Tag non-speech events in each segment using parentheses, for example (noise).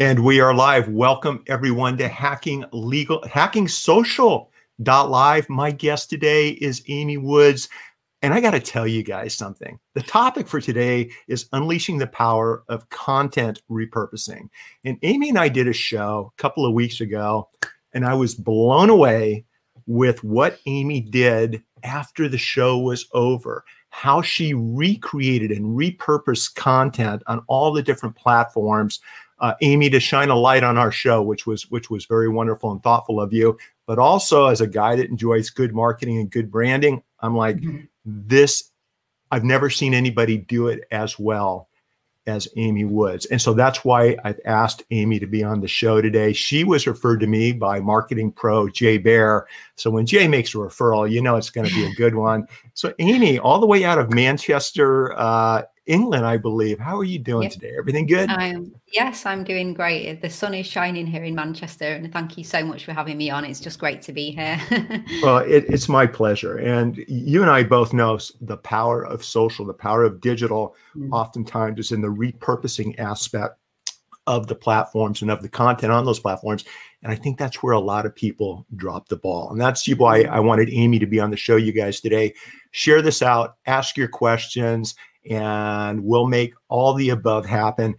And we are live. Welcome everyone to Hacking Legal, Hacking Social Dot live. My guest today is Amy Woods. And I got to tell you guys something. The topic for today is unleashing the power of content repurposing. And Amy and I did a show a couple of weeks ago, and I was blown away with what Amy did after the show was over, how she recreated and repurposed content on all the different platforms uh, Amy to shine a light on our show, which was which was very wonderful and thoughtful of you. But also as a guy that enjoys good marketing and good branding, I'm like, mm-hmm. this. I've never seen anybody do it as well as Amy Woods. And so that's why I've asked Amy to be on the show today. She was referred to me by marketing pro Jay Baer. So when Jay makes a referral, you know it's going to be a good one. So Amy, all the way out of Manchester, uh, England, I believe. How are you doing yep. today? Everything good? Um, yes, I'm doing great. The sun is shining here in Manchester, and thank you so much for having me on. It's just great to be here. (laughs) well, it, it's my pleasure. And you and I both know the power of social, the power of digital, mm. oftentimes is in the repurposing aspect of the platforms and of the content on those platforms. And I think that's where a lot of people drop the ball. And that's why I wanted Amy to be on the show, you guys, today. Share this out, ask your questions, and we'll make all the above happen.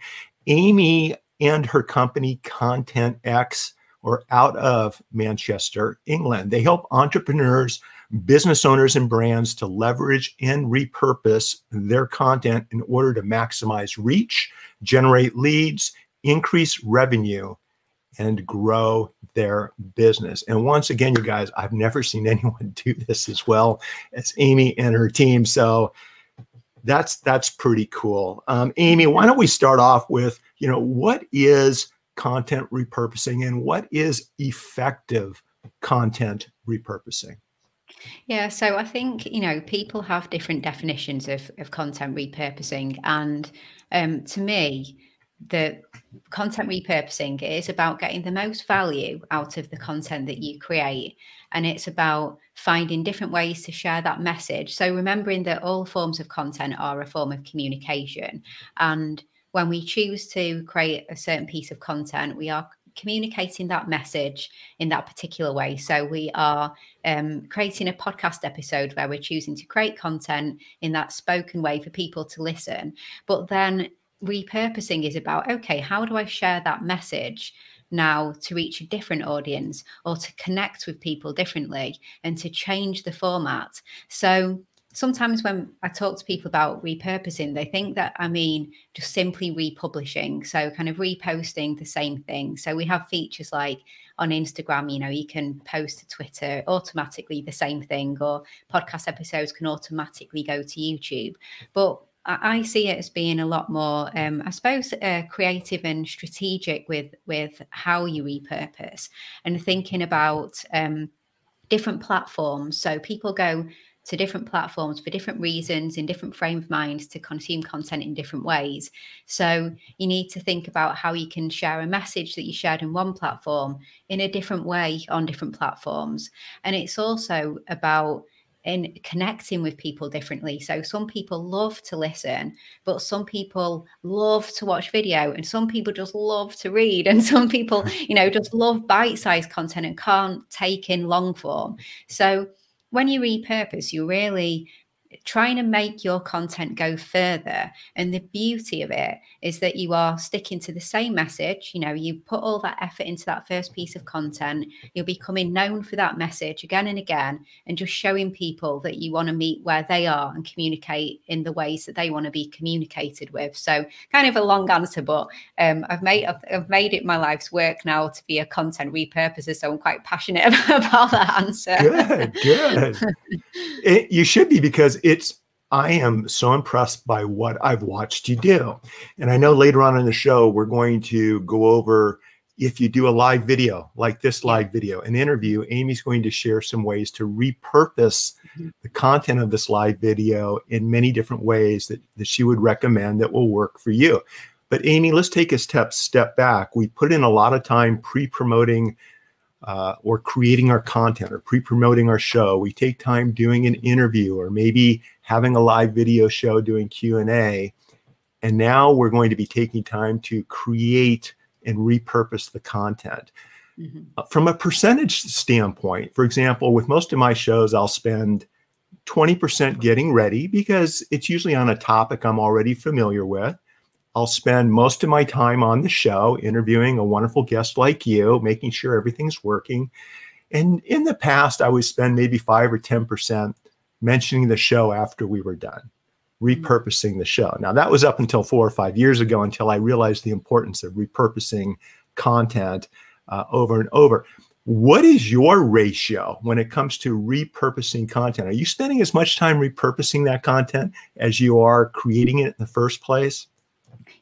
Amy and her company, Content X, are out of Manchester, England. They help entrepreneurs, business owners, and brands to leverage and repurpose their content in order to maximize reach, generate leads, increase revenue, and grow their business. And once again, you guys, I've never seen (laughs) anyone do this as well as Amy and her team. So that's that's pretty cool. Um, Amy, why don't we start off with you know what is content repurposing and what is effective content repurposing? Yeah, so I think you know people have different definitions of of content repurposing, and um, to me, the content repurposing is about getting the most value out of the content that you create and it's about finding different ways to share that message so remembering that all forms of content are a form of communication and when we choose to create a certain piece of content we are communicating that message in that particular way. So we are um, creating a podcast episode where we're choosing to create content in that spoken way for people to listen. But then repurposing is about okay, how do I share that message now to reach a different audience or to connect with people differently and to change the format? So sometimes when I talk to people about repurposing, they think that I mean just simply republishing. So, kind of reposting the same thing. So, we have features like on Instagram, you know, you can post to Twitter automatically the same thing, or podcast episodes can automatically go to YouTube. But I see it as being a lot more, um, I suppose, uh, creative and strategic with with how you repurpose and thinking about um, different platforms. So people go to different platforms for different reasons in different frame of minds to consume content in different ways. So you need to think about how you can share a message that you shared in one platform in a different way on different platforms. And it's also about in connecting with people differently. So some people love to listen, but some people love to watch video, and some people just love to read, and (laughs) some people, (laughs) you know, just love bite-sized content and can't take in long form. So when you repurpose, you really trying to make your content go further. And the beauty of it is that you are sticking to the same message. You know, you put all that effort into that first piece of content, you're becoming known for that message again and again, and just showing people that you want to meet where they are and communicate in the ways that they want to be communicated with. So, kind of a long answer, but um, I've made I've, I've made it my life's work now to be a content repurposer. So I'm quite passionate (laughs) about that answer. Good, good. (laughs) it, you should be because it's I am so impressed by what I've watched you do. And I know later on in the show, we're going to go over if you do a live video like this live video, an interview, Amy's going to share some ways to repurpose mm-hmm. the content of this live video in many different ways that, that she would recommend that will work for you. But Amy, let's take a step step back. We put in a lot of time pre-promoting uh, or creating our content or pre-promoting our show we take time doing an interview or maybe having a live video show doing q&a and now we're going to be taking time to create and repurpose the content. Mm-hmm. Uh, from a percentage standpoint, for example, with most of my shows, I'll spend 20% getting ready because it's usually on a topic I'm already familiar with. I'll spend most of my time on the show interviewing a wonderful guest like you, making sure everything's working. And in the past, I would spend maybe five or 10% mentioning the show after we were done, repurposing the show. Now, that was up until four or five years ago until I realized the importance of repurposing content uh, over and over. What is your ratio when it comes to repurposing content? Are you spending as much time repurposing that content as you are creating it in the first place?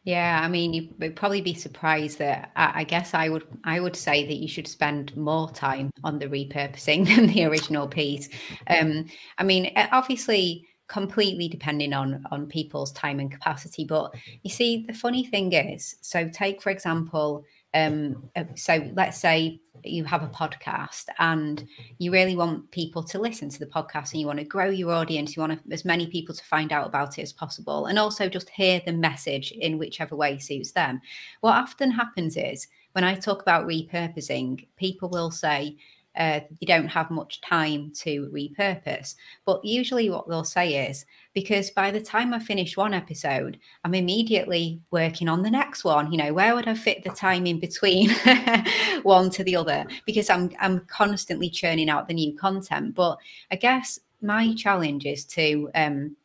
Yeah, I mean, you would probably be surprised that I, I, guess I would I would say that you should spend more time on the repurposing (laughs) than the original piece. Um, I mean, obviously, completely depending on on people's time and capacity. But you see, the funny thing is, so take for example, um, uh, so let's say you have a podcast and you really want people to listen to the podcast and you want to grow your audience you want as many people to find out about it as possible and also just hear the message in whichever way suits them. What often happens is when i talk about repurposing people will say uh, you don't have much time to repurpose. But usually, what they'll say is because by the time I finish one episode, I'm immediately working on the next one. You know, where would I fit the time in between (laughs) one to the other? Because I'm I'm constantly churning out the new content. But I guess my challenge is to um,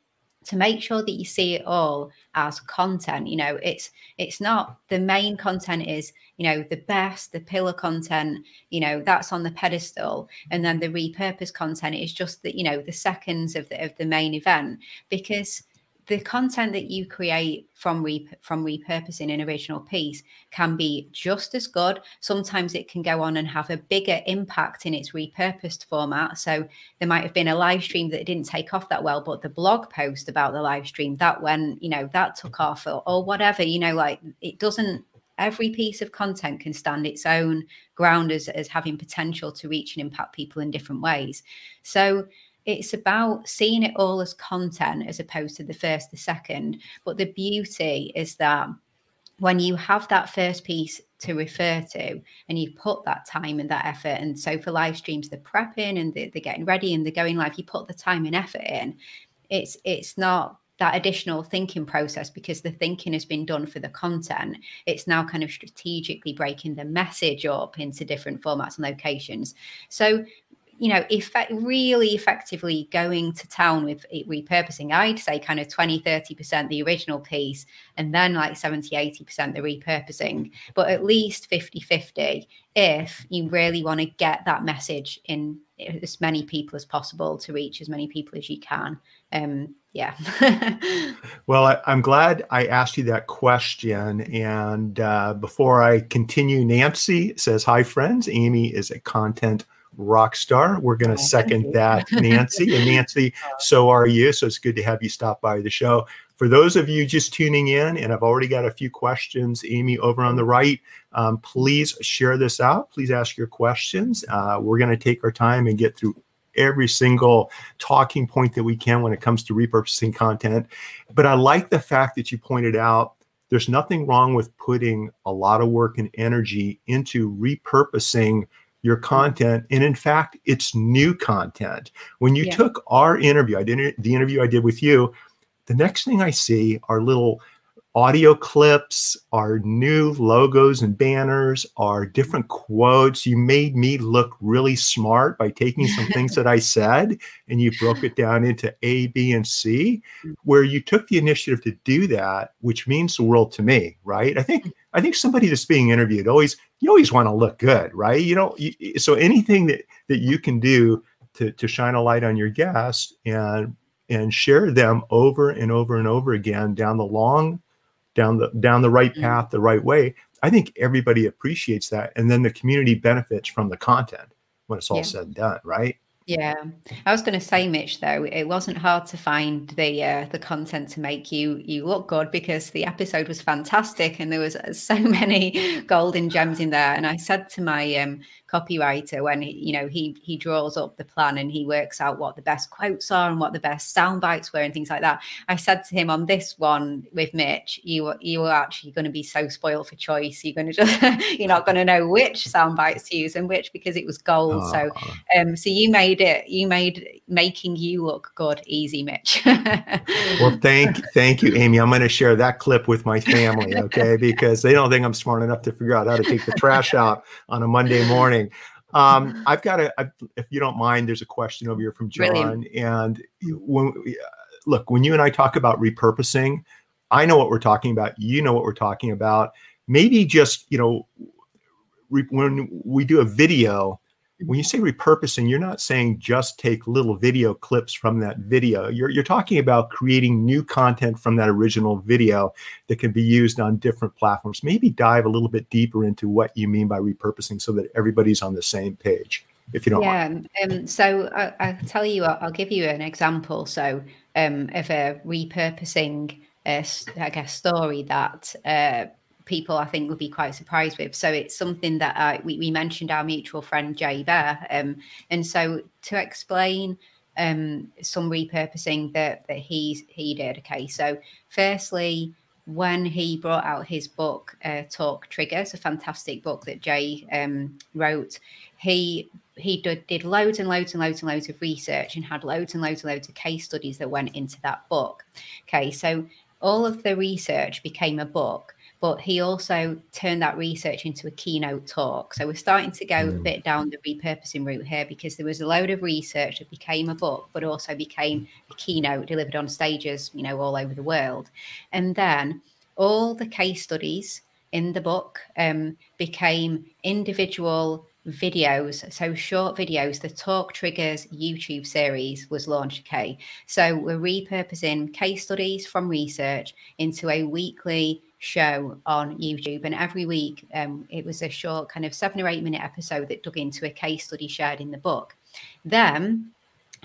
to make sure that you see it all as content you know it's it's not the main content is you know the best the pillar content you know that's on the pedestal and then the repurposed content is just that you know the seconds of the, of the main event because the content that you create from re- from repurposing an original piece can be just as good. Sometimes it can go on and have a bigger impact in its repurposed format. So there might have been a live stream that didn't take off that well, but the blog post about the live stream that when you know that took mm-hmm. off or, or whatever, you know, like it doesn't. Every piece of content can stand its own ground as, as having potential to reach and impact people in different ways. So it's about seeing it all as content as opposed to the first, the second. But the beauty is that when you have that first piece to refer to and you've put that time and that effort, and so for live streams, they're prepping and they're getting ready and they're going live, you put the time and effort in. It's it's not that additional thinking process because the thinking has been done for the content. It's now kind of strategically breaking the message up into different formats and locations. So you know, effect, really effectively going to town with repurposing, I'd say kind of 20, 30% the original piece and then like 70, 80% the repurposing, but at least 50, 50 if you really want to get that message in as many people as possible to reach as many people as you can. Um, yeah. (laughs) well, I, am glad I asked you that question. And uh, before I continue, Nancy says, Hi, friends. Amy is a content rock star. We're going to oh, second that, (laughs) Nancy. And Nancy, so are you. So it's good to have you stop by the show. For those of you just tuning in, and I've already got a few questions, Amy over on the right, um, please share this out. Please ask your questions. Uh, we're going to take our time and get through every single talking point that we can when it comes to repurposing content. But I like the fact that you pointed out there's nothing wrong with putting a lot of work and energy into repurposing your content. And in fact, it's new content. When you yeah. took our interview, I did the interview I did with you, the next thing I see are little audio clips, our new logos and banners, our different quotes. You made me look really smart by taking some things (laughs) that I said and you broke it down into A, B, and C, mm. where you took the initiative to do that, which means the world to me, right? I think I think somebody that's being interviewed always you always want to look good, right? You know, you, so anything that that you can do to to shine a light on your guest and and share them over and over and over again down the long down the down the right mm-hmm. path the right way i think everybody appreciates that and then the community benefits from the content when it's all yeah. said and done right Yeah, I was going to say, Mitch. Though it wasn't hard to find the uh, the content to make you you look good because the episode was fantastic and there was so (laughs) many golden gems in there. And I said to my um, copywriter when he, you know he he draws up the plan and he works out what the best quotes are and what the best sound bites were and things like that. I said to him on this one with Mitch, you you are actually going to be so spoiled for choice. You're going to just (laughs) you're not going to know which sound bites to use and which because it was gold. Oh. So um so you made it you made making you look good easy, Mitch. (laughs) well, thank thank you, Amy. I'm going to share that clip with my family, okay? (laughs) Because they don't think I'm smart enough to figure out how to take the trash out on a Monday morning. Um, I've got a, a, if you don't mind, there's a question over here from John. Brilliant. And when, look, when you and I talk about repurposing, I know what we're talking about. You know what we're talking about. Maybe just, you know, re- when we do a video, when you say repurposing, you're not saying just take little video clips from that video. You're, you're talking about creating new content from that original video that can be used on different platforms. Maybe dive a little bit deeper into what you mean by repurposing so that everybody's on the same page, if you don't yeah, mind. Um, so I, I'll tell you, I'll, I'll give you an example. So um, of a repurposing, uh, I guess, story that uh, people I think would be quite surprised with. So it's something that uh, we, we, mentioned our mutual friend Jay Baer. Um, and so to explain um, some repurposing that, that he's, he did. Okay. So firstly, when he brought out his book, uh, Talk Triggers, a fantastic book that Jay um, wrote, he he did, did loads and loads and loads and loads of research and had loads and loads and loads of case studies that went into that book. Okay, so all of the research became a book but he also turned that research into a keynote talk. So we're starting to go mm. a bit down the repurposing route here because there was a load of research that became a book, but also became a keynote delivered on stages, you know, all over the world. And then all the case studies in the book um, became individual videos so short videos the talk triggers youtube series was launched okay so we're repurposing case studies from research into a weekly show on YouTube. And every week, um, it was a short, kind of seven or eight minute episode that dug into a case study shared in the book. Then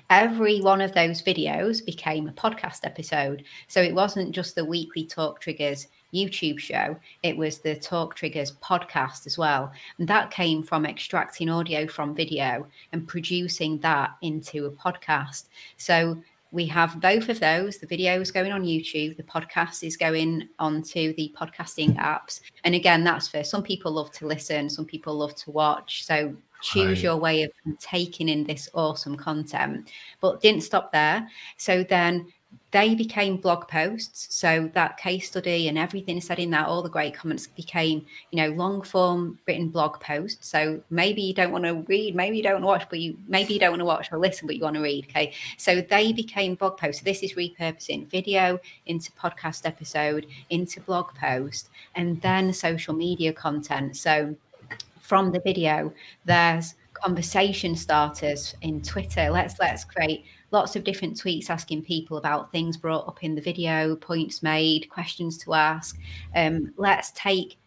every one of those videos became a podcast episode. So it wasn't just the weekly Talk Triggers YouTube show, it was the Talk Triggers podcast as well. And that came from extracting audio from video and producing that into a podcast. So we have both of those. The video is going on YouTube, the podcast is going onto the podcasting apps. And again, that's for some people love to listen, some people love to watch. So choose your way of taking in this awesome content. But didn't stop there. So then they became blog posts. So that case study and everything said in that, all the great comments became, you know, long form written blog posts. So maybe you don't want to read, maybe you don't want to watch, but you maybe you don't want to watch or listen, but you want to read. Okay. So they became blog posts. So this is repurposing video into podcast episode, into blog post, and then social media content. So from the video, there's conversation starters in Twitter. Let's let's create lots of different tweets asking people about things brought up in the video, points made, questions to ask. Um, let's take,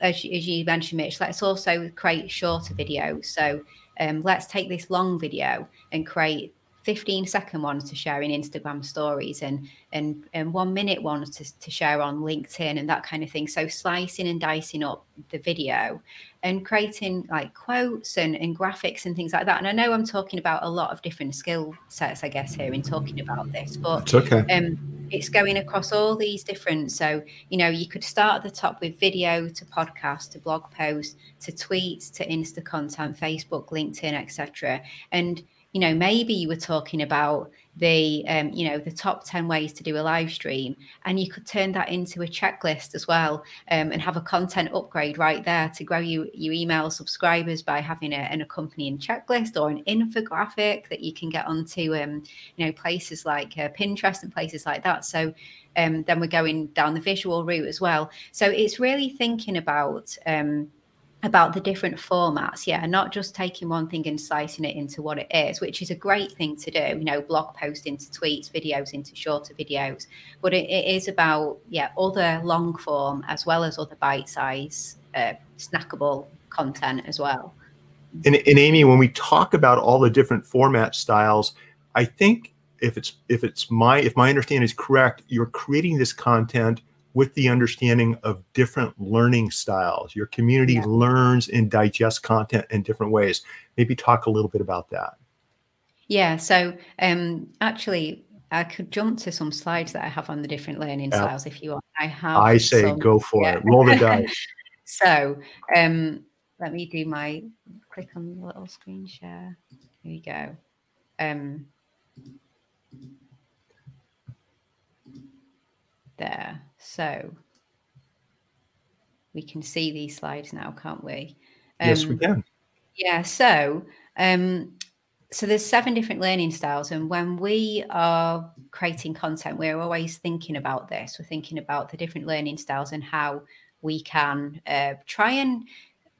as, as, you mentioned, Mitch, let's also create shorter videos. So um, let's take this long video and create 15 second ones to share in Instagram stories and and and one minute ones to, to share on LinkedIn and that kind of thing. So slicing and dicing up the video and creating like quotes and, and graphics and things like that. And I know I'm talking about a lot of different skill sets, I guess, here in talking about this, but it's okay. Um, it's going across all these different. So, you know, you could start at the top with video to podcast to blog post to tweets to Insta content, Facebook, LinkedIn, etc. And you know maybe you were talking about the um, you know the top 10 ways to do a live stream and you could turn that into a checklist as well um, and have a content upgrade right there to grow you, your email subscribers by having a, an accompanying checklist or an infographic that you can get onto um, you know places like uh, pinterest and places like that. So um, then we're going down the visual route as well. So it's really thinking about um, about the different formats yeah not just taking one thing and slicing it into what it is which is a great thing to do you know blog post into tweets videos into shorter videos but it, it is about yeah other long form as well as other bite size uh, snackable content as well. And, and Amy, when we talk about all the different format styles, I think if it's if it's my if my understanding is correct, you're creating this content with the understanding of different learning styles. Your community yeah. learns and digests content in different ways. Maybe talk a little bit about that. Yeah. So um, actually, I could jump to some slides that I have on the different learning yeah. styles if you want. I have. I say some, go for yeah. it. Roll the (laughs) dice. so um, let me do my click on the little screen share. Here we go. Um, there. So we can see these slides now, can't we? Um, yes, we um, can. Yeah. So um, so there's seven different learning styles and when we are creating content we're always thinking about this we're thinking about the different learning styles and how we can uh, try and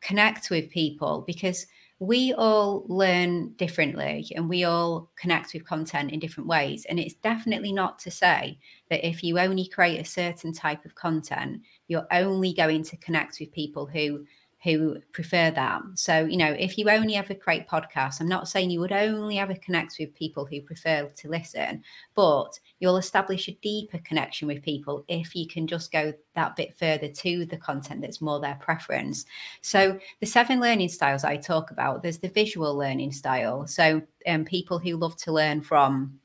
connect with people because we all learn differently and we all connect with content in different ways. And it's definitely not to say that if you only create a certain type of content you're only going to connect with people who who prefer that. So, you know, if you only ever create podcasts, I'm not saying you would only ever connect with people who prefer to listen, but you'll establish a deeper connection with people if you can just go that bit further to the content that's more their preference. So, the seven learning styles I talk about, there's the visual learning style. So, um, people who love to learn from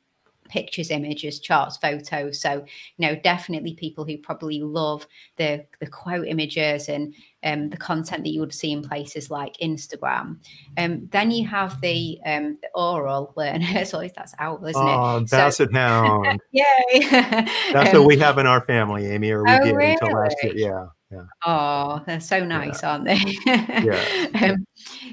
pictures, images, charts, photos. So, you know, definitely people who probably love the the quote images and um, the content that you would see in places like Instagram. Um, then you have the, um, the oral learners. (laughs) Always that's out, isn't oh, it? Basset so, Hound. (laughs) Yay! (laughs) that's what we have in our family, Amy, or we oh, did really? until last year. Yeah. Yeah. Oh, they're so nice, yeah. aren't they? yeah. Um,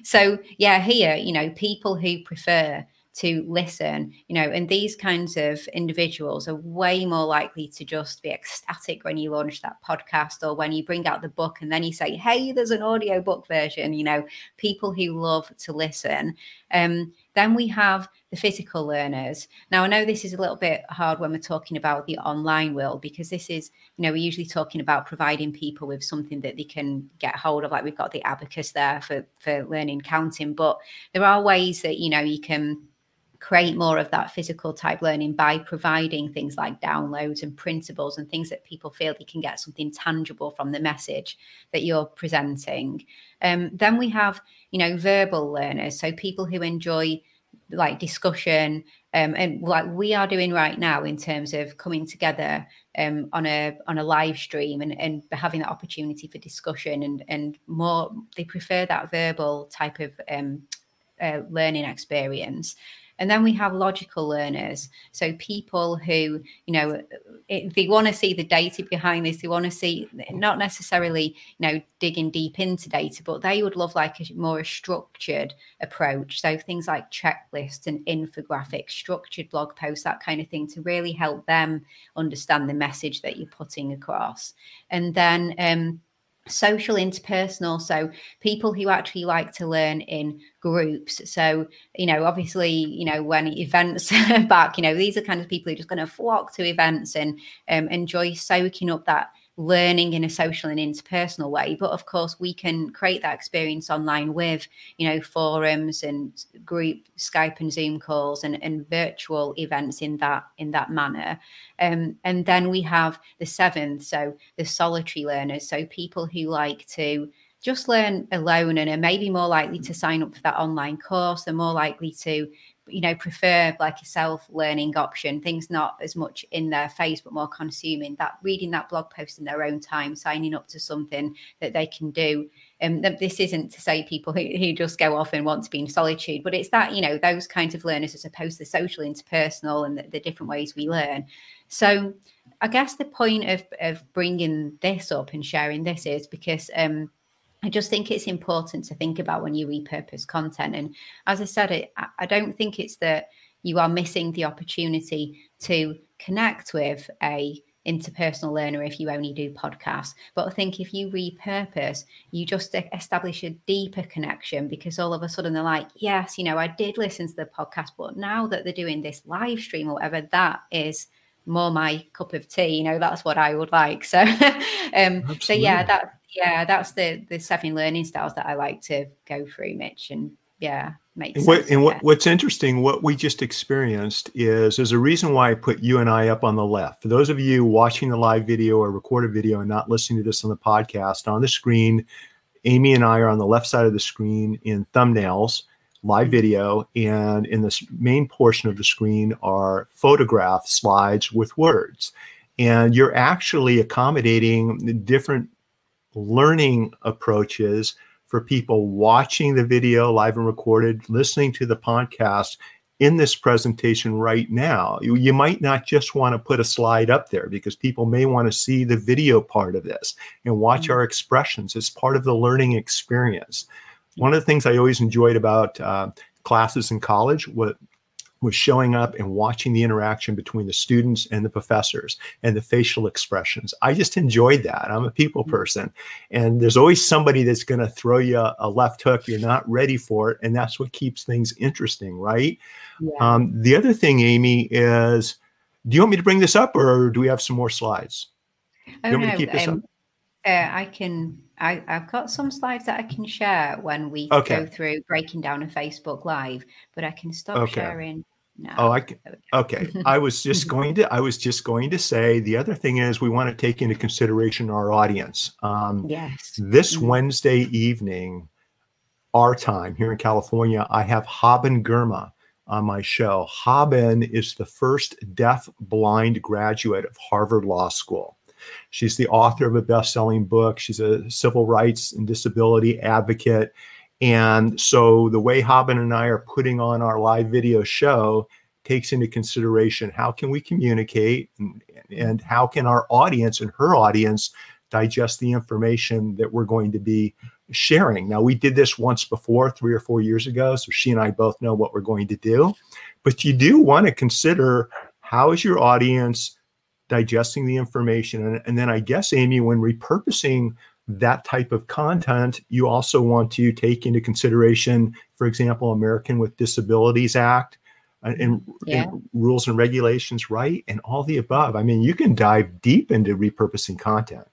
so yeah, here, you know, people who prefer to listen, you know, and these kinds of individuals are way more likely to just be ecstatic when you launch that podcast or when you bring out the book and then you say, hey, there's an audio book version, you know, people who love to listen. Um, then we have the physical learners. Now, I know this is a little bit hard when we're talking about the online world because this is, you know, we're usually talking about providing people with something that they can get hold of. Like we've got the abacus there for for learning counting, but there are ways that you know you can create more of that physical type learning by providing things like downloads and printables and things that people feel they can get something tangible from the message that you're presenting. Um, then we have, you know, verbal learners, so people who enjoy like discussion um, and like we are doing right now in terms of coming together um, on a on a live stream and, and having that opportunity for discussion and and more they prefer that verbal type of um, uh, learning experience and then we have logical learners. So people who, you know, it, they want to see the data behind this. They want to see not necessarily, you know, digging deep into data, but they would love like a more structured approach. So things like checklists and infographics, structured blog posts, that kind of thing to really help them understand the message that you're putting across. And then, um, social interpersonal so people who actually like to learn in groups. So you know obviously you know when events (laughs) back you know these are kind of people who are just going to flock to events and um, enjoy soaking up that learning in a social and interpersonal way but of course we can create that experience online with you know forums and group skype and zoom calls and, and virtual events in that in that manner. Um, and then we have the seventh so the solitary learners so people who like to just learn alone and are maybe more likely to sign up for that online course they're more likely to you know prefer like a self-learning option things not as much in their face but more consuming that reading that blog post in their own time signing up to something that they can do. And um, this isn't to say people (laughs) who, who just go off and want to be in solitude but it's that you know those kinds of learners as opposed to social interpersonal and the, the different ways we learn. So i guess the point of of bringing this up and sharing this is because um I just think it's important to think about when you repurpose content. And as I said, it, I don't think it's that you are missing the opportunity to connect with a interpersonal learner if you only do podcasts. But I think if you repurpose, you just establish a deeper connection because all of a sudden they're like, yes, you know, I did listen to the podcast, but now that they're doing this live stream or whatever, that is more my cup of tea. You know, that's what I would like. So, (laughs) um, so yeah, that yeah, that's the the seven learning styles that I like to go through, Mitch. And yeah makes and what, sense. And yeah. what, what's interesting, what we just experienced is there's a reason why I put you and I up on the left. For those of you watching the live video or recorded video and not listening to this on the podcast, on the screen, Amy and I are on the left side of the screen in thumbnails, live Mm-hmm. video, and in this main portion of the screen are photograph slides with words. And you're actually accommodating different learning approaches for people watching the video live and recorded, listening to the podcast in this presentation right now. You, you might not just want to put a slide up there because people may want to see the video part of this and watch Mhm. our expressions as part of the learning experience. One of the things I always enjoyed about uh, classes in college was was showing up and watching the interaction between the students and the professors and the facial expressions. I just enjoyed that. I'm a people person. And there's always somebody that's going to throw you a, left hook. You're not ready for it. And that's what keeps things interesting, right? Yeah. Um, the other thing, Amy, is do you want me to bring this up or do we have some more slides? you want me no to keep this um, uh, i can I, i've got some slides that i can share when we Okay. go through breaking down a facebook live but i can stop Okay. sharing now Oh, I can. There we go. Okay. (laughs) I was just (laughs) going to, I was just going to say the other thing is we want to take into consideration our audience. Um, yes This Mhm. Wednesday evening, our time here in California, I have Haben Girma on my show. Haben is the first deaf blind graduate of Harvard Law School. She's the author of a best selling book. She's a civil rights and disability advocate. And so the way Haben and I are putting on our live video show takes into consideration how can we communicate and, and how can our audience and her audience digest the information that we're going to be sharing. Now, we did this once before, three or four years ago, so she and I both know what we're going to do. But you do want to consider how is your audience digesting the information? And, and then I guess, Amy, when repurposing that type of content, you also want to take into consideration, for example, American with Disabilities Act and, and, Yeah. and rules and regulations, right? And all the above. I mean, you can dive deep into repurposing content.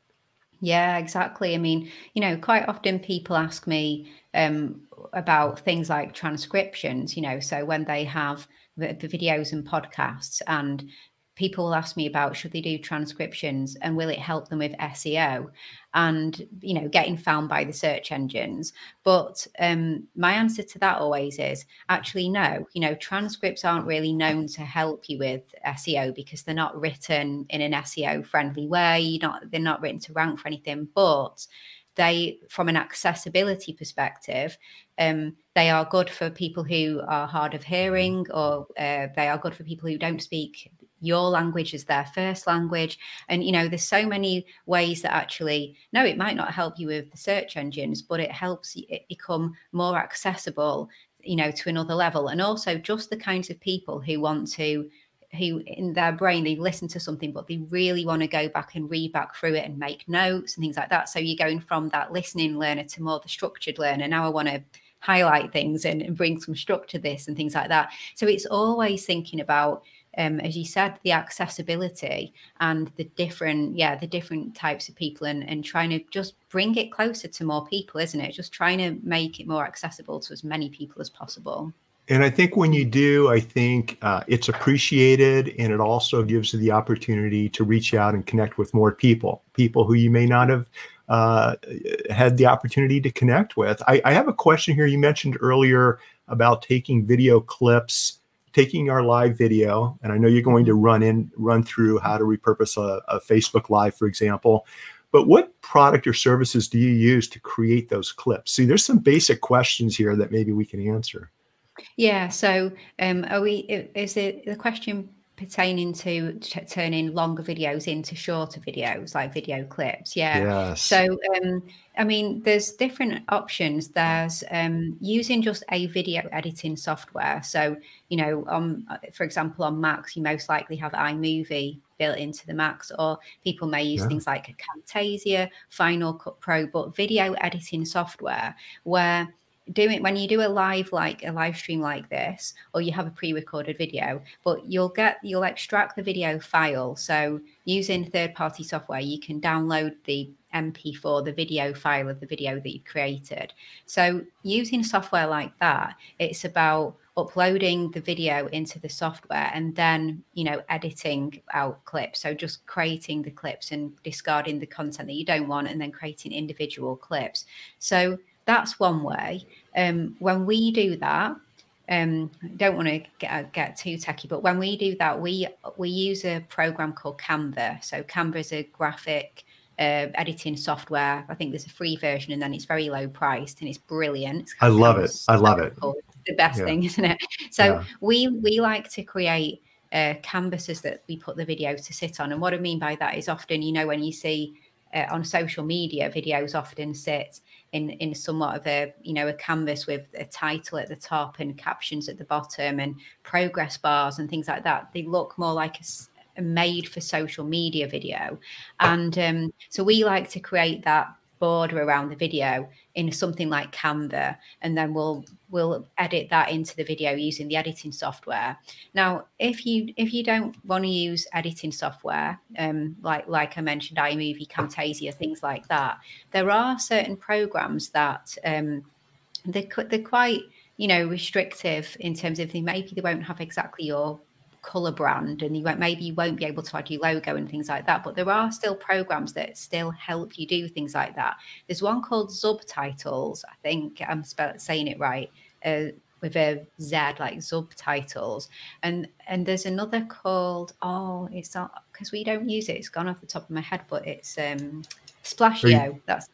Yeah, exactly. I mean, you know, quite often people ask me um, about things like transcriptions, you know, so when they have the, the videos and podcasts, and people will ask me about should they do transcriptions and will it help them with SEO and, you know, getting found by the search engines. But um, my answer to that always is actually no, you know, transcripts aren't really known to help you with SEO because they're not written in an SEO friendly way. You're not they're not written to rank for anything, but they from an accessibility perspective um, they are good for people who are hard of hearing or uh, they are good for people who don't speak your language as their first language. And you know there's so many ways that actually no it might not help you with the search engines but it helps it become more accessible you know to another level. And also just the kinds of people who want to who in their brain they listen to something but they really want to go back and read back through it and make notes and things like that. So you're going from that listening learner to more the structured learner. Now i want to highlight things and, and bring some structure to this and things like that. So it's always thinking about um, as you said, the accessibility and the different, yeah, the different types of people and, and trying to just bring it closer to more people, isn't it? Just trying to make it more accessible to as many people as possible. And I think when you do, I think uh, it's appreciated and it also gives you the opportunity to reach out and connect with more people, people who you may not have uh, had the opportunity to connect with. I, I have a question here. You mentioned earlier about taking video clips, taking our live video, and I know you're going to run in, run through how to repurpose a, a Facebook Live, for example. But what product or services do you use to create those clips? See, there's some basic questions here that maybe we can answer. Yeah. So, um, are we? Is it the question pertaining to t- turning longer videos into shorter videos, like video clips? Yeah. Yes. So, um, I mean, there's different options. There's um, using just a video editing software. So, you know, um, for example, on Macs, you most likely have iMovie built into the Macs, or people may use Yeah. things like Camtasia, Final Cut Pro, but video editing software where doing when you do a live like a live stream like this or you have a pre-recorded video but you'll get you'll extract the video file. So using third party software you can download the mp4 the video file of the video that you've created. So using software like that it's about uploading the video into the software and then you know editing out clips. So just creating the clips and discarding the content that you don't want and then creating individual clips. So that's one way. Um, when we do that, um, don't want to get, get too techy, but when we do that, we we use a program called Canva. So Canva is a graphic uh, editing software. I think there's a free version, and then it's very low priced and it's brilliant. It's I love it. I love it. the best yeah. thing, isn't it? So yeah. we we like to create uh, canvases that we put the video to sit on, and what I mean by that is often, you know, when you see uh, on social media, videos often sit in in somewhat of a you know a canvas with a title at the top and captions at the bottom and progress bars and things like that. They look more like a, made for social media video, and um, so we like to create that border around the video in something like Canva, and then we'll we'll edit that into the video using the editing software. Now, if you if you don't want to use editing software, um, like like I mentioned, iMovie, Camtasia, things like that, there are certain programs that um, they they're quite you know restrictive in terms of they maybe they won't have exactly your color brand and you won't maybe you won't be able to add your logo and things like that but there are still programs that still help you do things like that. There's one called Zubtitle i think i'm saying it right uh, with a z like subtitles and and there's another called oh it's not because we don't use it it's gone off the top of my head but it's um splasheo that's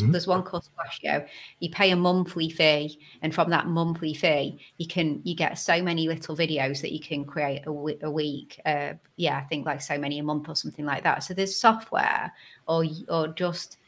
Mm-hmm. There's one called Splasheo. You pay a monthly fee, and from that monthly fee, you can you get so many little videos that you can create a, w- a week. Uh, yeah, I think like so many a month or something like that. So there's software, or or just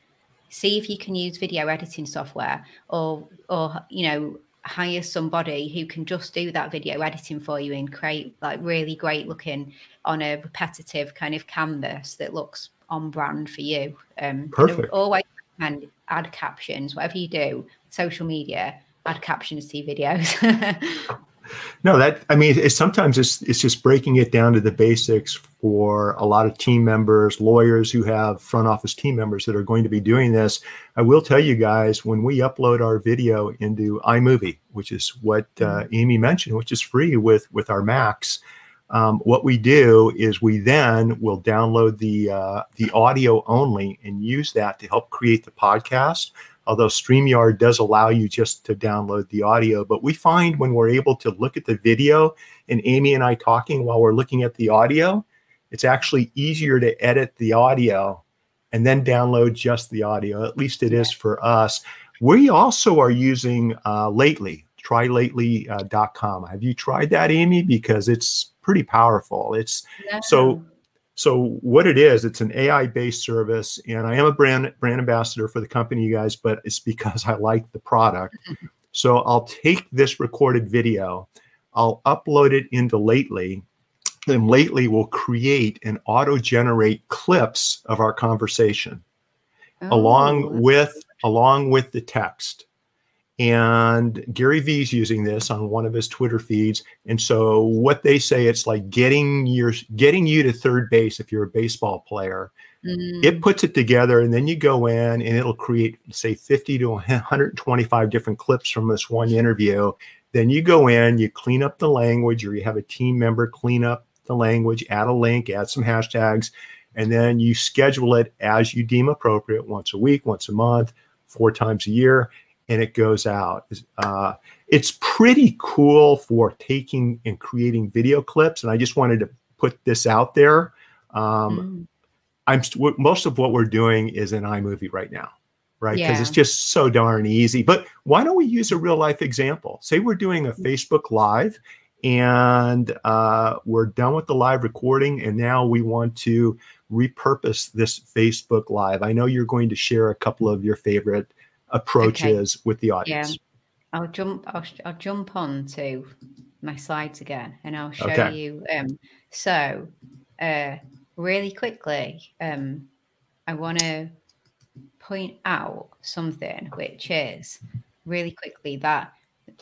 see if you can use video editing software, or or you know hire somebody who can just do that video editing for you and create like really great looking on a repetitive kind of canvas that looks on brand for you. Um, Perfect. always and add captions, whatever you do, social media, add captions to videos. (laughs) no, that I mean, it's sometimes it's it's just breaking it down to the basics for a lot of team members, lawyers who have front office team members that are going to be doing this. I will tell you guys when we upload our video into iMovie, which is what uh, mm-hmm. Amy mentioned, which is free with with our Macs. Um, what we do is we then will download the uh, the audio only and use that to help create the podcast. Although StreamYard does allow you just to download the audio, but we find when we're able to look at the video and Amy and I talking while we're looking at the audio, it's actually easier to edit the audio and then download just the audio. At least it is for us. We also are using uh, Lately, trylately.com. Uh, Have you tried that, Amy? Because it's pretty powerful. It's yeah. so so what it is, it's an AI based service, and I am a brand brand ambassador for the company, you guys, but it's because I like the product. (laughs) so I'll take this recorded video, I'll upload it into Lately, and Lately will create and auto generate clips of our conversation, oh, along with along with the text. And Gary Vee's using this on one of his Twitter feeds. And so what they say, it's like getting your getting you to third base if you're a baseball player. Mm. It puts it together, and then you go in and it'll create, say, 50 to 125 different clips from this one interview. Then you go in, you clean up the language, or you have a team member clean up the language, add a link, add some hashtags, and then you schedule it as you deem appropriate once a week, once a month, four times a year and it goes out. Uh, it's pretty cool for taking and creating video clips, and I just wanted to put this out there. Um, mm. I'm st- most of what we're doing is in iMovie right now, right? Because yeah. it's just so darn easy. But why don't we use a real life example? Say we're doing a mm. Facebook Live, and uh, we're done with the live recording, and now we want to repurpose this Facebook Live. I know you're going to share a couple of your favorite approaches okay. with the audience. Yeah. I'll jump. I'll, I'll jump on to my slides again, and I'll show okay. you. Um, so, uh, really quickly, um, I want to point out something, which is really quickly that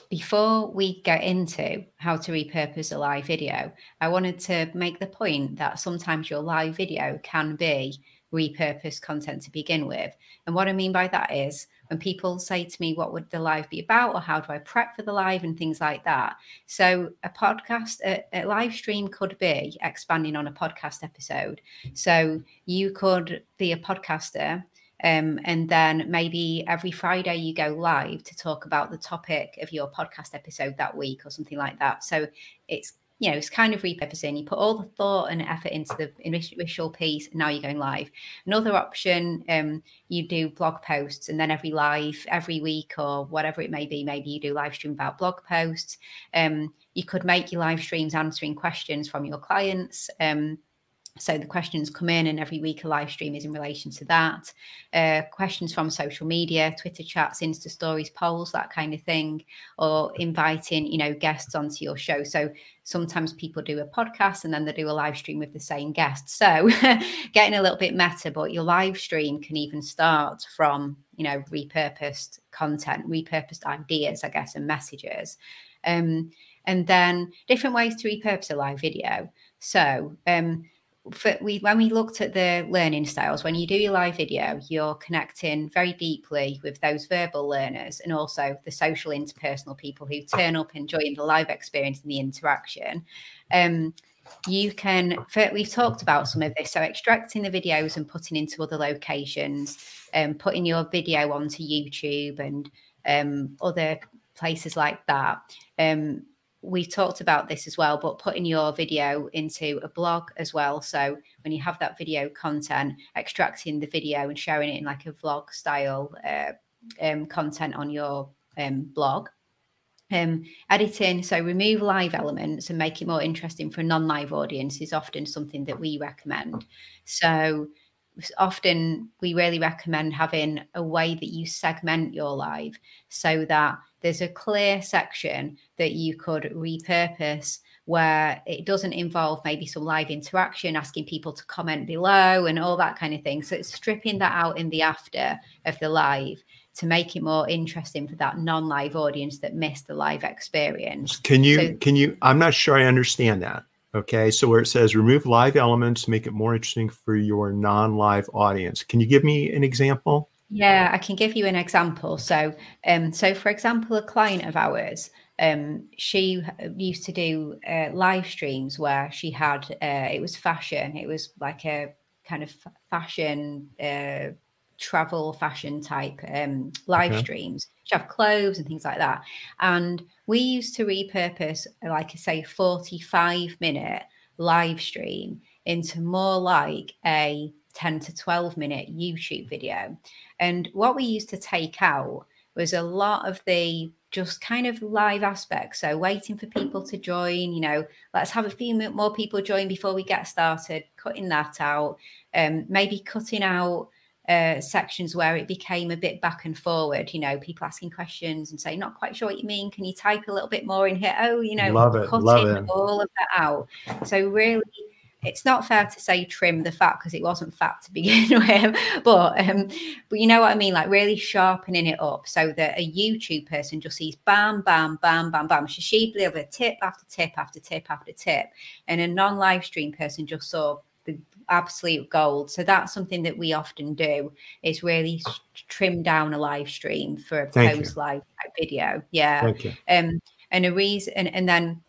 before we get into how to repurpose a live video, I wanted to make the point that sometimes your live video can be repurposed content to begin with. And what I mean by that is when people say to me, What would the live be about? or how do I prep for the live and things like that. So, a podcast, a, a live stream could be expanding on a podcast episode. So, you could be a podcaster um, and then maybe every Friday you go live to talk about the topic of your podcast episode that week or something like that. So it's you know, it's kind of repurposing. You put all the thought and effort into the initial piece, and now you're going live. Another option, um, you do blog posts, and then every live, every week or whatever it may be, maybe you do live stream about blog posts. Um, you could make your live streams answering questions from your clients. Um, so the questions come in, and every week a live stream is in relation to that. Uh, questions from social media, Twitter chats, Insta stories, polls, that kind of thing, or inviting you know guests onto your show. So sometimes people do a podcast and then they do a live stream with the same guest. So (laughs) getting a little bit meta, but your live stream can even start from you know repurposed content, repurposed ideas, I guess, and messages. Um, and then different ways to repurpose a live video. So um, for we when we looked at the learning styles when you do your live video you're connecting very deeply with those verbal learners and also the social interpersonal people who turn up enjoying the live experience and the interaction. Um, you can we've talked about some of this so extracting the videos and putting into other locations and um, putting your video onto youtube and um, other places like that. Um, we talked about this as well, but putting your video into a blog as well. So when you have that video content, extracting the video and sharing it in like a vlog style uh, um, content on your um, blog. Um, editing, so remove live elements and make it more interesting for a non-live audience is often something that we recommend. So often we really recommend having a way that you segment your live so that there's a clear section that you could repurpose where it doesn't involve maybe some live interaction, asking people to comment below and all that kind of thing. So it's stripping that out in the after of the live to make it more interesting for that non-live audience that missed the live experience. Can you so, can you I'm not sure I understand that. Okay, so where it says remove live elements, make it more interesting for your non-live audience. Can you give me an example? Yeah, I can give you an example. So, um, so for example, a client of ours, um, she used to do uh, live streams where she had uh, it was fashion. It was like a kind of fashion, uh, travel fashion type um, live okay. streams. She have clothes and things like that. And we used to repurpose, like I say, forty-five minute live stream into more like a 10 to 12 minute YouTube video. And what we used to take out was a lot of the just kind of live aspects. So waiting for people to join, you know, let's have a few more people join before we get started, cutting that out, um, maybe cutting out uh, sections where it became a bit back and forward, you know, people asking questions and saying, not quite sure what you mean. Can you type a little bit more in here? Oh, you know, love it, cutting love it. all of that out. So really it's not fair to say trim the fat because it wasn't fat to (laughs) begin with but um but you know what i mean like really sharpening it up so that a youtube person just sees bam bam bam bam bam she she'd deliver tip after tip after tip after tip and a non-live stream person just saw the absolute gold. So that's something that we often do is really trim down a live stream for a post live video. Yeah. Um and a reason and, and then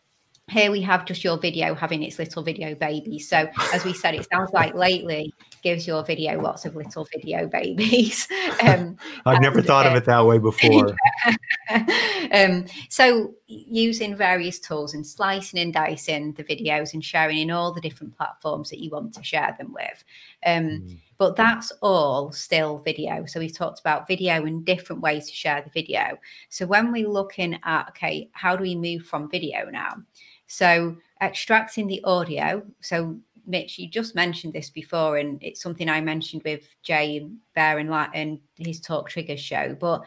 here we have just your video having its little video baby. So as we said, it sounds like lately gives your video lots of little video babies. (laughs) Um, (laughs) I've never thought uh, of it that way before. (laughs) um, so using various tools and slicing and dicing the videos and sharing in all the different platforms that you want to share them with. Um, mm. But that's all still video. So we've talked about video and different ways to share the video. So when we're looking at, okay, how do we move from video now? So extracting the audio. So Mitch, you just mentioned this before, and it's something I mentioned with Jay Baer and, and his Talk Triggers show. But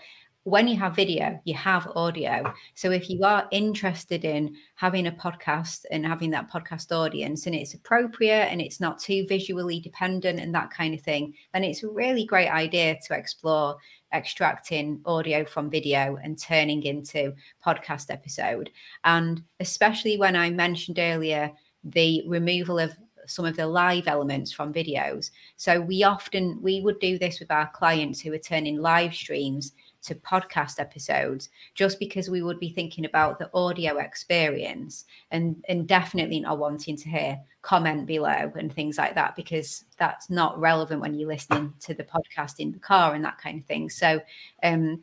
when you have video, you have audio. So if you are interested in having a podcast and having that podcast audience and it's appropriate and it's not too visually dependent and that kind of thing, then it's a really great idea to explore extracting audio from video and turning into podcast episode. And especially when I mentioned earlier the removal of some of the live elements from videos. So we often we would do this with our clients who are turning live streams to podcast episodes just because we would be thinking about the audio experience and and definitely not wanting to hear comment below and things like that because that's not relevant when you're listening to the podcast in the car and that kind of thing so um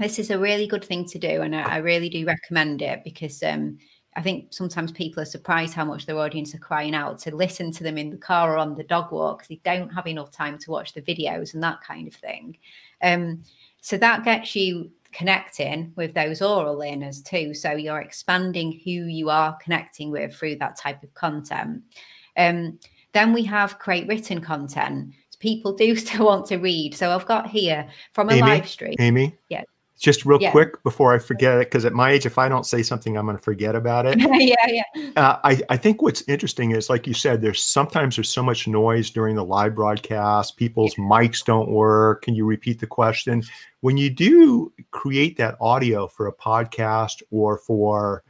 this is a really good thing to do and I, I really do recommend it because um I think sometimes people are surprised how much their audience are crying out to listen to them in the car or on the dog walk because they don't have enough time to watch the videos and that kind of thing. Um, so that gets you connecting with those oral learners too. So you're expanding who you are connecting with through that type of content. Um, then we have create written content. People do (laughs) still want to read. So I've got here from a Amy, live stream. Amy. Yeah. Just real Yeah. quick before I forget it, because at my age, if I don't say something, I'm going to forget about it. (laughs) yeah, yeah. Uh, I, I think what's interesting is, like you said, there's sometimes there's so much noise during the live broadcast. People's mics don't work. Can you repeat the question? When you do create that audio for a podcast or for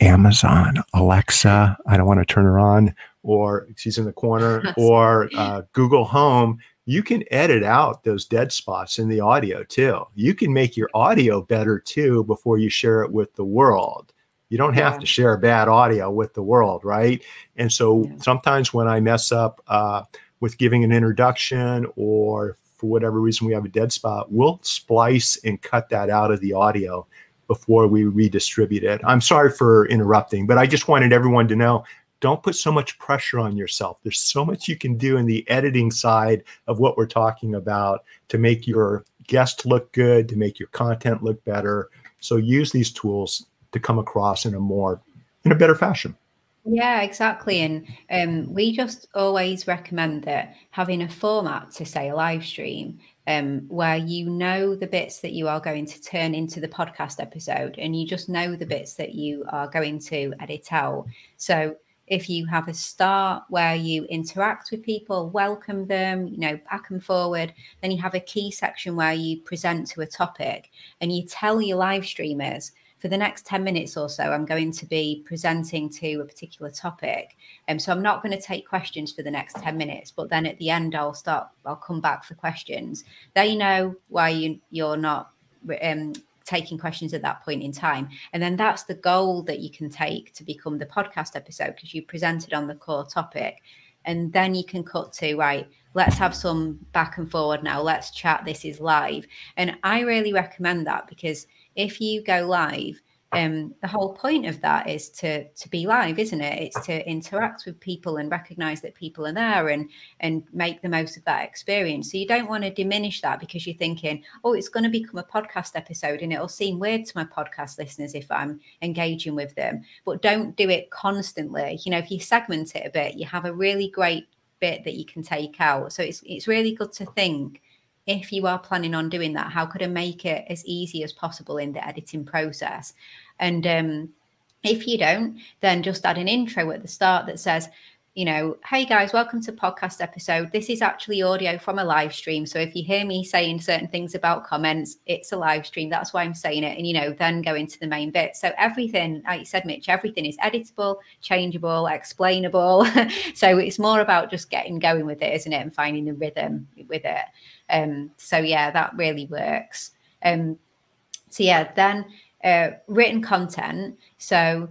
Amazon, Alexa, I don't want to turn her on, or she's in the corner, (laughs) or uh, Google Home, you can edit out those dead spots in the audio too. You can make your audio better too before you share it with the world. You don't have Yeah. to share bad audio with the world, right? And so Yeah. sometimes when I mess up uh, with giving an introduction or for whatever reason we have a dead spot, we'll splice and cut that out of the audio before we redistribute it. I'm sorry for interrupting, but I just wanted everyone to know don't put so much pressure on yourself. There's so much you can do in the editing side of what we're talking about to make your guest look good, to make your content look better. So use these tools to come across in a more in a better fashion. Yeah, exactly. And um, we just always recommend that having a format to say a live stream um, where you know the bits that you are going to turn into the podcast episode and you just know the bits that you are going to edit out. So if you have a start where you interact with people, welcome them, you know, back and forward, then you have a key section where you present to a topic and you tell your live streamers for the next 10 minutes or so, I'm going to be presenting to a particular topic. And so I'm not going to take questions for the next 10 minutes, but then at the end, I'll start, I'll come back for questions. They know why you, you're not um, taking questions at that point in time. And then that's the goal that you can take to become the podcast episode because you presented on the core topic. And then you can cut to, right, let's have some back and forward now. Let's chat. This is live. And I really recommend that because if you go live, um, the whole point of that is to to be live, isn't it? It's to interact with people and recognize that people are there and and make the most of that experience. So you don't want to diminish that because you're thinking, oh, it's going to become a podcast episode and it'll seem weird to my podcast listeners if I'm engaging with them. But don't do it constantly. You know, if you segment it a bit, you have a really great bit that you can take out. So it's it's really good to think if you are planning on doing that, how could I make it as easy as possible in the editing process? And um, if you don't, then just add an intro at the start that says, you know, hey guys, welcome to podcast episode. This is actually audio from a live stream. So if you hear me saying certain things about comments, it's a live stream. That's why I'm saying it. And, you know, then go into the main bit. So everything, like you said, Mitch, everything is editable, changeable, explainable. (laughs) so it's more about just getting going with it, isn't it? And finding the rhythm with it. Um, so yeah, that really works. Um, so yeah, then uh, written content. So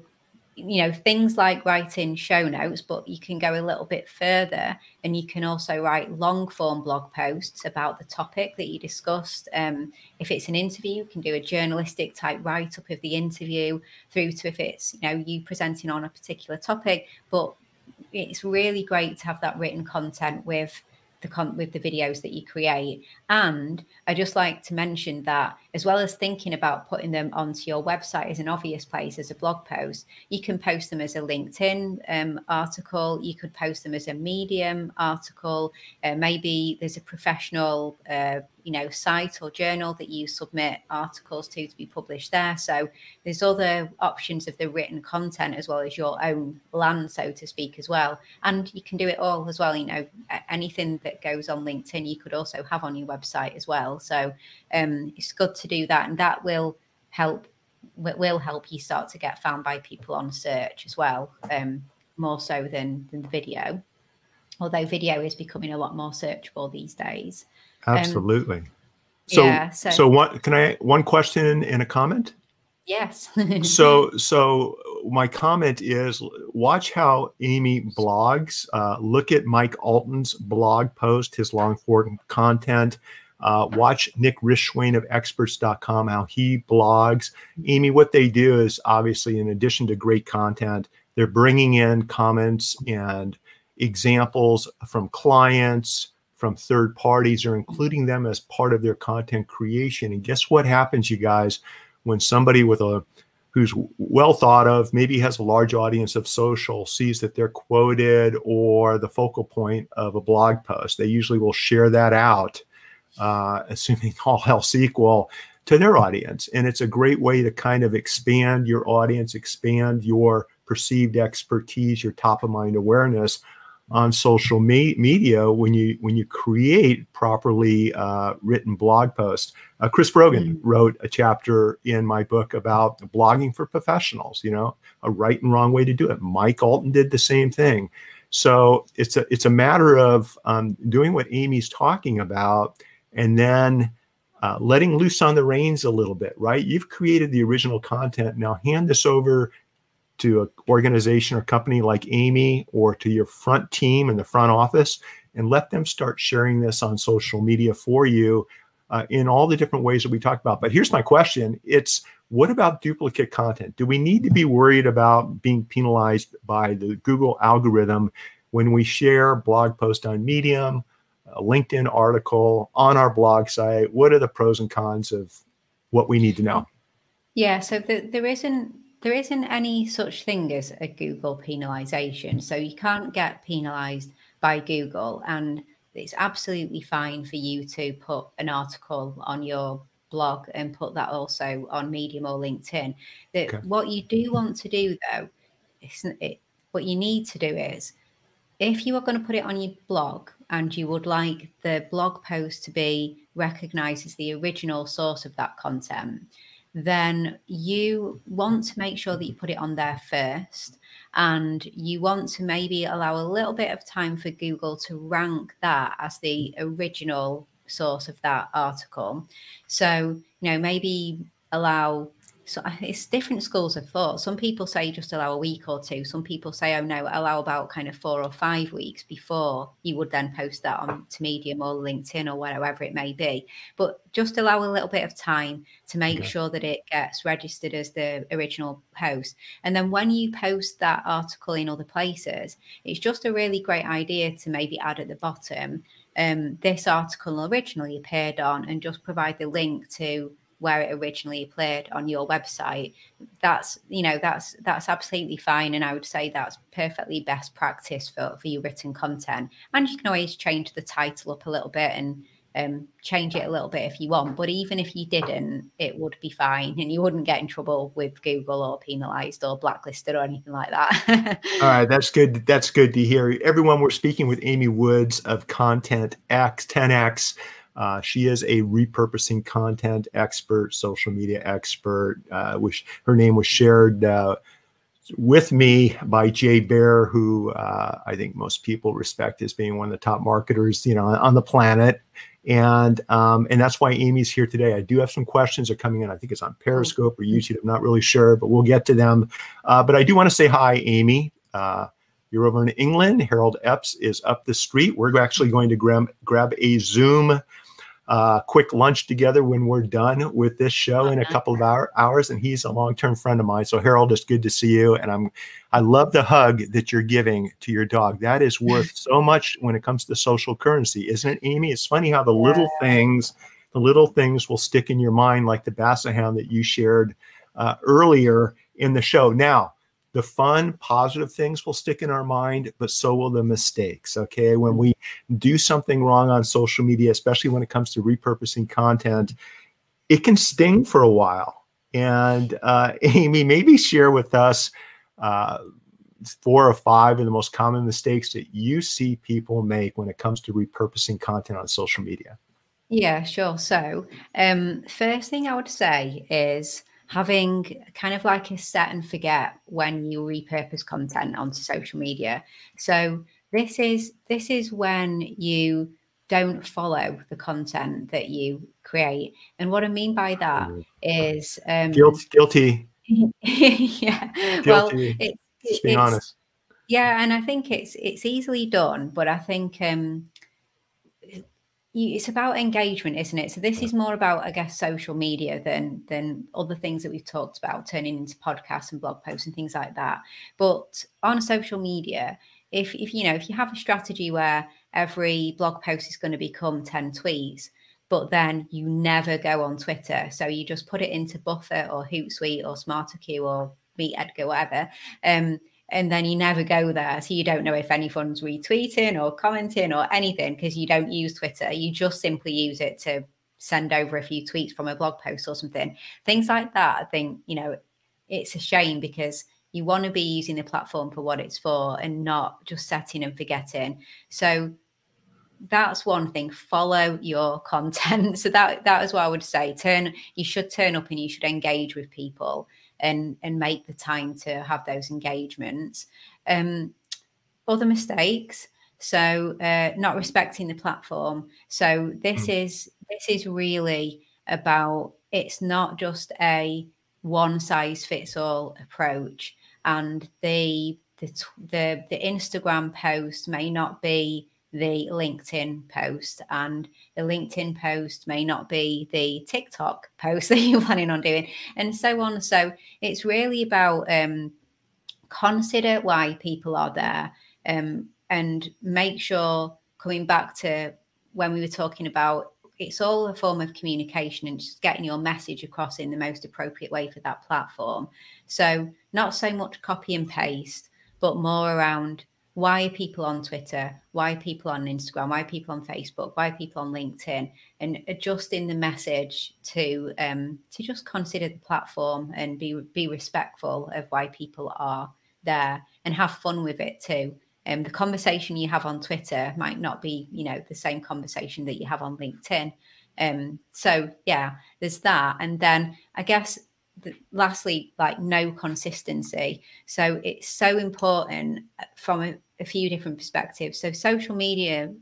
you know things like writing show notes, but you can go a little bit further, and you can also write long form blog posts about the topic that you discussed. Um, if it's an interview, you can do a journalistic type write up of the interview, through to if it's you know you presenting on a particular topic, but it's really great to have that written content with the con- with the videos that you create and i just like to mention that as well as thinking about putting them onto your website as an obvious place as a blog post you can post them as a linkedin um, article you could post them as a medium article uh, maybe there's a professional uh, you know site or journal that you submit articles to to be published there. So there's other options of the written content as well as your own land, so to speak, as well. And you can do it all as well. You know, anything that goes on LinkedIn, you could also have on your website as well. So um, it's good to do that, and that will help will help you start to get found by people on search as well, um, more so than than the video. Although video is becoming a lot more searchable these days. Um, Absolutely. Um, so, yeah, so, so what can I one question and a comment? Yes. (laughs) so, so my comment is watch how Amy blogs. Uh, look at Mike Allton's blog post, his long form content. Uh, watch Nick Rishwain of experts.com, how he blogs. Amy, what they do is obviously, in addition to great content, they're bringing in comments and examples from clients, from third parties, or including them as part of their content creation. And guess what happens, you guys, when somebody with a who's well thought of, maybe has a large audience of social, sees that they're quoted or the focal point of a blog post. They usually will share that out uh, assuming (laughs) all else equal, to their audience. And it's a great way to kind of expand your audience, expand your perceived expertise, your top of mind awareness on social me- media when you when you create properly uh, written blog posts. Uh, Chris Brogan mm-hmm. wrote a chapter in my book about blogging for professionals. You know, a right and wrong way to do it. Mike Allton did the same thing. So it's a it's a matter of um, doing what Amy's talking about and then uh, letting loose on the reins a little bit, right? You've created the original content. Now hand this over to an organization or company like Amy or to your front team in the front office and let them start sharing this on social media for you uh, in all the different ways that we talked about. But here's my question it's what about duplicate content? Do we need to be worried about being penalized by the Google algorithm when we share blog post on Medium? A LinkedIn article on our blog site? What are the pros and cons of what we need to know? Yeah, so the, there isn't there isn't any such thing as a Google penalization. So you can't get penalized by Google, and it's absolutely fine for you to put an article on your blog and put that also on Medium or LinkedIn. That okay. what you do want to do though, isn't it, what you need to do is if you are going to put it on your blog and you would like the blog post to be recognized as the original source of that content, then you want to make sure that you put it on there first. And you want to maybe allow a little bit of time for Google to rank that as the original source of that article. So, you know, maybe allow so it's different schools of thought. Some people say just allow a week or two. Some people say, oh no, allow about kind of four or five weeks before you would then post that on to Medium or LinkedIn or wherever it may be. But just allow a little bit of time to make okay. sure that it gets registered as the original post. And then when you post that article in other places, it's just a really great idea to maybe add at the bottom um, this article originally appeared on and just provide the link to where it originally appeared on your website that's you know that's that's absolutely fine and i would say that's perfectly best practice for for your written content. And you can always change the title up a little bit and um, change it a little bit if you want but even if you didn't it would be fine and you wouldn't get in trouble with google or penalized or blacklisted or anything like that. (laughs) All right that's good that's good to hear. Everyone we're speaking with amy woods of content x 10x uh, she is a repurposing content expert, social media expert. Uh, which her name was shared uh, with me by Jay Baer, who uh, I think most people respect as being one of the top marketers, you know, on the planet. And um, and that's why Amy's here today. I do have some questions are coming in. I think it's on Periscope or YouTube. I'm not really sure, but we'll get to them. Uh, but I do want to say hi, Amy. Uh, you're over in England. Harold Epps is up the street. We're actually going to grab grab a Zoom uh, quick lunch together when we're done with this show in a couple of hour, hours. And he's a long term friend of mine. So Harold, it's good to see you. And I'm I love the hug that you're giving to your dog. That is worth so much when it comes to social currency, isn't it, Amy? It's funny how the little things, the little things will stick in your mind, like the Basset Hound that you shared uh, earlier in the show. Now, the fun, positive things will stick in our mind, but so will the mistakes. Okay. When we do something wrong on social media, especially when it comes to repurposing content, it can sting for a while. And uh, (laughs) Amy, maybe share with us uh, four or five of the most common mistakes that you see people make when it comes to repurposing content on social media. Yeah, sure. So, um, first thing I would say is having kind of like a set and forget when you repurpose content onto social media. So this is this is when you don't follow the content that you create. And what I mean by that is um Guilt, guilty. (laughs) yeah. Guilty. Well, it's, Just being honest. Yeah, and I think it's it's easily done, but I think um it's about engagement, isn't it? So this is more about, I guess, social media than than other things that we've talked about, turning into podcasts and blog posts and things like that. But on social media, if if you know if you have a strategy where every blog post is going to become 10 tweets, but then you never go on Twitter. So you just put it into Buffer or Hootsuite or SmarterQueue or Meet Edgar, whatever. Um, and then you never go there. So you don't know if anyone's retweeting or commenting or anything because you don't use Twitter. You just simply use it to send over a few tweets from a blog post or something. Things like that, I think, you know, it's a shame because you want to be using the platform for what it's for and not just setting and forgetting. So that's one thing follow your (laughs) content so that that is what i would say turn you should turn up and you should engage with people and and make the time to have those engagements. Um, other mistakes, so uh, not respecting the platform. So this mm. is this is really about it's not just a one size fits all approach, and the the the, the Instagram post may not be the LinkedIn post, and the LinkedIn post may not be the TikTok post (laughs) that you're planning on doing, and so on. So it's really about um, consider why people are there um, and make sure coming back to when we were talking about it's all a form of communication and just getting your message across in the most appropriate way for that platform. So, not so much copy and paste, but more around why are people on Twitter? Why are people on Instagram? Why are people on Facebook? Why are people on LinkedIn? And adjusting the message to um, to just consider the platform and be be respectful of why people are there and have fun with it too. Um, the conversation you have on Twitter might not be, you know, the same conversation that you have on LinkedIn. Um, so yeah, there's that, and then I guess the, lastly, like no consistency. So it's so important from a, few different perspectives. So social media,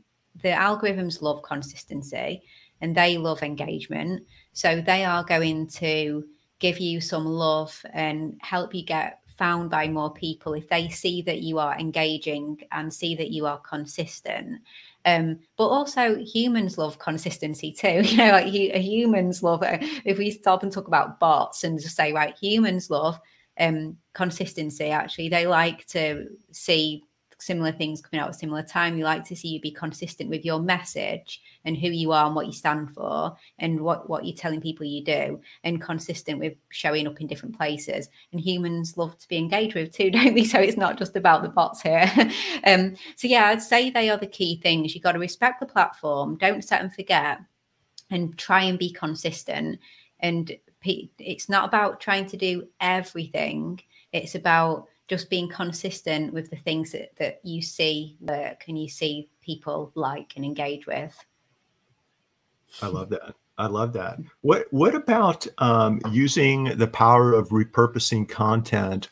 the algorithms love consistency and they love engagement. So they are going to give you some love and help you get found by more people if they see that you are engaging and see that you are consistent. Um, but also humans love consistency too. (laughs) You know, like humans love it. If we stop and talk about bots and just say, right, humans love um, consistency. Actually, they like to see similar things coming out at similar time. We like to see you be consistent with your message and who you are and what you stand for and what, what you're telling people you do and consistent with showing up in different places. And humans love to be engaged with too, (laughs) don't they? So it's not just about the bots here. (laughs) um, so yeah, I'd say they are the key things. You've got to respect the platform, don't set and forget, and try and be consistent. And it's not about trying to do everything. It's about just being consistent with the things that, that you see work and you see people like and engage with. I love that. I love that. What what about um, using the power of repurposing content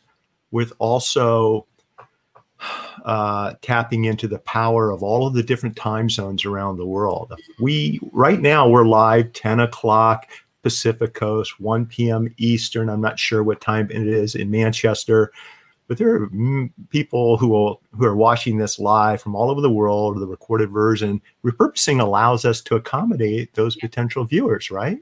with also (sighs) uh, tapping into the power of all of the different time zones around the world? We right now we're live 10 o'clock Pacific Coast, 1 p.m. Eastern. I'm not sure what time it is in Manchester but there are people who will who are watching this live from all over the world the recorded version repurposing allows us to accommodate those potential viewers right?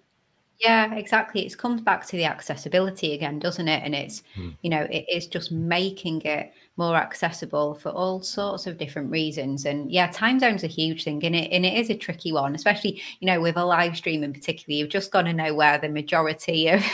Yeah exactly. It comes back to the accessibility again doesn't it? And it's hmm. you know it is just making it more accessible for all sorts of different reasons. And yeah, time zone's a huge thing, and it and it is a tricky one, especially you know with a live stream in particular. You've just got to know where the majority (laughs) of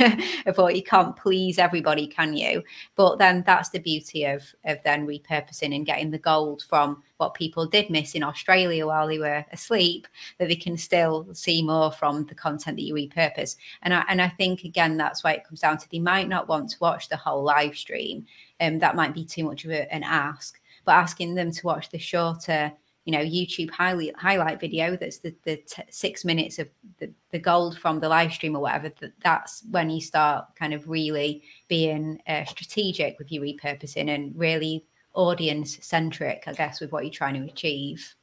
of what you can't please everybody, can you? But then that's the beauty of of then repurposing and getting the gold from what people did miss in Australia while they were asleep, that they can still see more from the content that you repurpose. And I, and I think again that's why it comes down to they might not want to watch the whole live stream. Um, that might be too much of a, an ask, but asking them to watch the shorter you know youtube highlight highlight video that's the, the t- six minutes of the, the gold from the live stream or whatever that, that's when you start kind of really being uh, strategic with your repurposing and really audience centric, I guess, with what you're trying to achieve.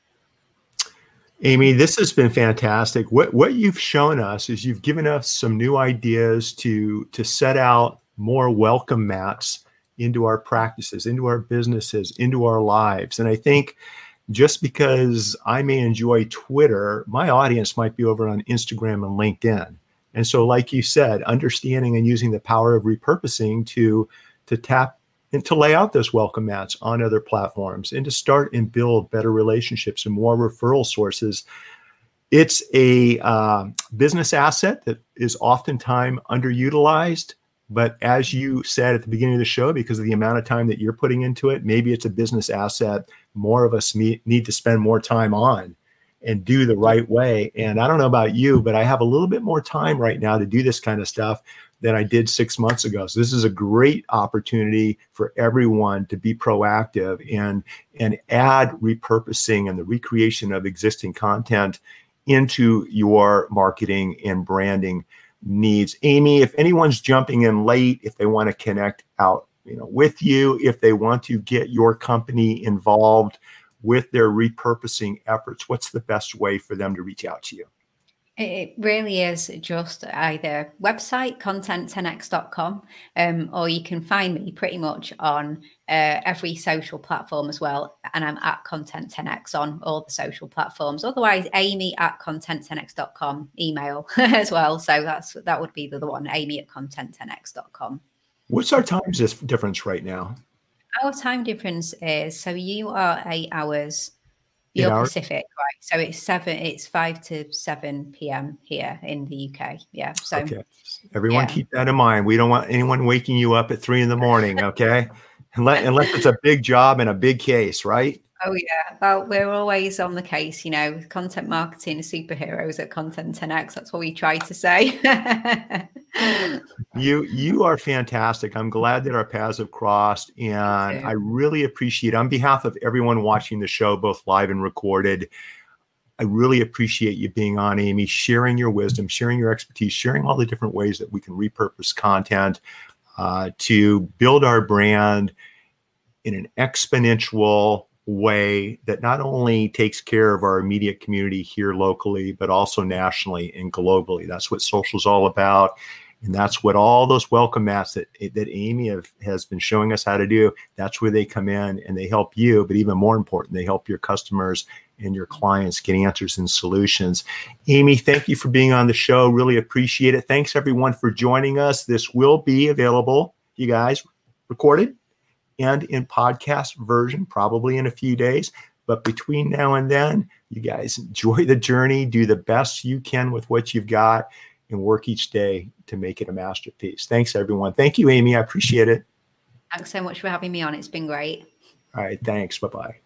Amy, this has been fantastic. What what you've shown us is you've given us some new ideas to to set out more welcome mats into our practices, into our businesses, into our lives. And I think just because I may enjoy Twitter, my audience might be over on Instagram and LinkedIn. And so, like you said, understanding and using the power of repurposing to to tap and to lay out those welcome mats on other platforms and to start and build better relationships and more referral sources. It's a uh, business asset that is oftentimes underutilized. But as you said at the beginning of the show, because of the amount of time that you're putting into it, maybe it's a business asset more of us need to spend more time on and do the right way. And I don't know about you, but I have a little bit more time right now to do this kind of stuff than I did six months ago. So this is a great opportunity for everyone to be proactive and and add repurposing and the recreation of existing content into your marketing and branding needs. Amy, if anyone's jumping in late, if they want to connect out, you know, with you, if they want to get your company involved with their repurposing efforts, what's the best way for them to reach out to you? It really is just either website content10x.com um, or you can find me pretty much on uh, every social platform as well. And I'm at content10x on all the social platforms. Otherwise, amy at content10x.com email (laughs) as well. So that's that would be the, the one, amy at content10x.com. What's our time difference right now? Our time difference is so you are eight hours you're Pacific, right? So it's seven. It's five to seven p.m. here in the UK. Yeah. So okay. everyone, yeah. keep that in mind. We don't want anyone waking you up at three in the morning. Okay, unless unless it's a big job and a big case, right? Oh yeah, well we're always on the case, you know. Content marketing superheroes at Content 10x. That's what we try to say. (laughs) you you are fantastic. I'm glad that our paths have crossed, and I really appreciate. On behalf of everyone watching the show, both live and recorded, I really appreciate you being on, Amy, sharing your wisdom, sharing your expertise, sharing all the different ways that we can repurpose content uh, to build our brand in an exponential way that not only takes care of our immediate community here locally, but also nationally and globally. That's what social is all about. And that's what all those welcome mats that, that Amy have, has been showing us how to do. That's where they come in and they help you. But even more important, they help your customers and your clients get answers and solutions. Amy, thank you for being on the show. Really appreciate it. Thanks everyone for joining us. This will be available, you guys, recorded and in podcast version probably in a few days. But between now and then, you guys (laughs) enjoy the journey, do the best you can with what you've got, and work each day to make it a masterpiece. Thanks, everyone. Thank you, Amy. I appreciate it. Thanks so much for having me on. It's been great. All right. Thanks. Bye bye.